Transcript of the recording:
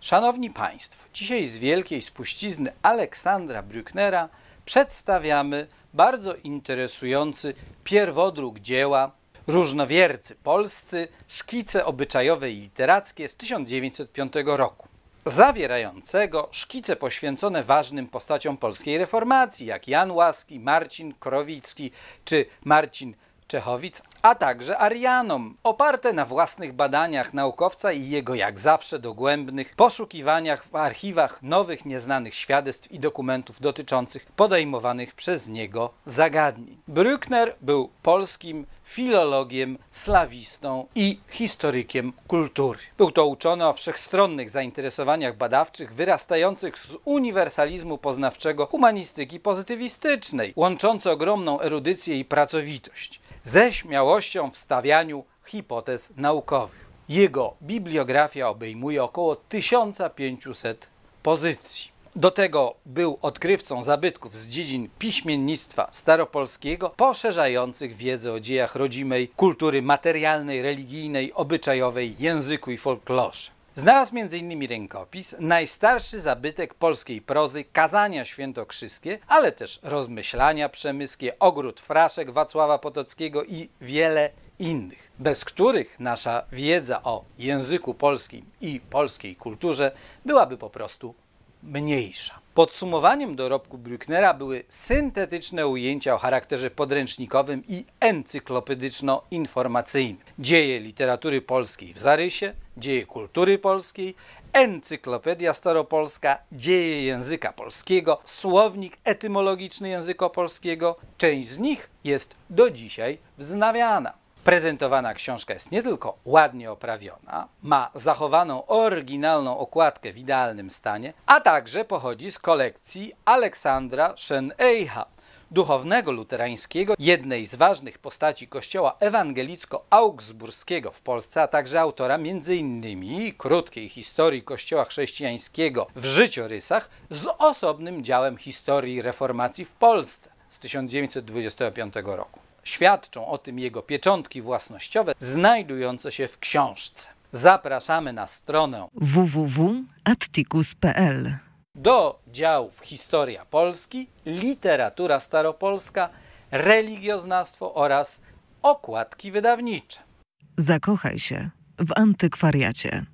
Szanowni Państwo, dzisiaj z wielkiej spuścizny Aleksandra Brücknera przedstawiamy bardzo interesujący pierwodruk dzieła Różnowiercy polscy, szkice obyczajowe i literackie z 1905 roku, zawierającego szkice poświęcone ważnym postaciom polskiej reformacji, jak Jan Łaski, Marcin Krowicki czy Marcin Czechowic, a także Arianom, oparte na własnych badaniach naukowca i jego jak zawsze dogłębnych poszukiwaniach w archiwach nowych, nieznanych świadectw i dokumentów dotyczących podejmowanych przez niego zagadnień. Brückner był polskim filologiem, slawistą i historykiem kultury. Był to uczony o wszechstronnych zainteresowaniach badawczych wyrastających z uniwersalizmu poznawczego humanistyki pozytywistycznej, łączący ogromną erudycję i pracowitość ze śmiałością w stawianiu hipotez naukowych. Jego bibliografia obejmuje około 1500 pozycji. Do tego był odkrywcą zabytków z dziedzin piśmiennictwa staropolskiego, poszerzających wiedzę o dziejach rodzimej kultury materialnej, religijnej, obyczajowej, języku i folklorze. Znalazł m.in. rękopis, najstarszy zabytek polskiej prozy, kazania świętokrzyskie, ale też rozmyślania przemyskie, ogród fraszek Wacława Potockiego i wiele innych, bez których nasza wiedza o języku polskim i polskiej kulturze byłaby po prostu mniejsza. Podsumowaniem dorobku Brücknera były syntetyczne ujęcia o charakterze podręcznikowym i encyklopedyczno-informacyjnym. Dzieje literatury polskiej w zarysie, dzieje kultury polskiej, Encyklopedia Staropolska, Dzieje języka polskiego, Słownik etymologiczny języka polskiego. Część z nich jest do dzisiaj wznawiana. Prezentowana książka jest nie tylko ładnie oprawiona, ma zachowaną oryginalną okładkę w idealnym stanie, a także pochodzi z kolekcji Aleksandra Shen-Eicha, duchownego luterańskiego, jednej z ważnych postaci kościoła ewangelicko-augsburskiego w Polsce, a także autora m.in. krótkiej historii kościoła chrześcijańskiego w życiorysach z osobnym działem historii reformacji w Polsce z 1925 roku. Świadczą o tym jego pieczątki własnościowe znajdujące się w książce. Zapraszamy na stronę www.atticus.pl do działów Historia Polski, Literatura Staropolska, Religioznawstwo oraz okładki wydawnicze. Zakochaj się w antykwariacie.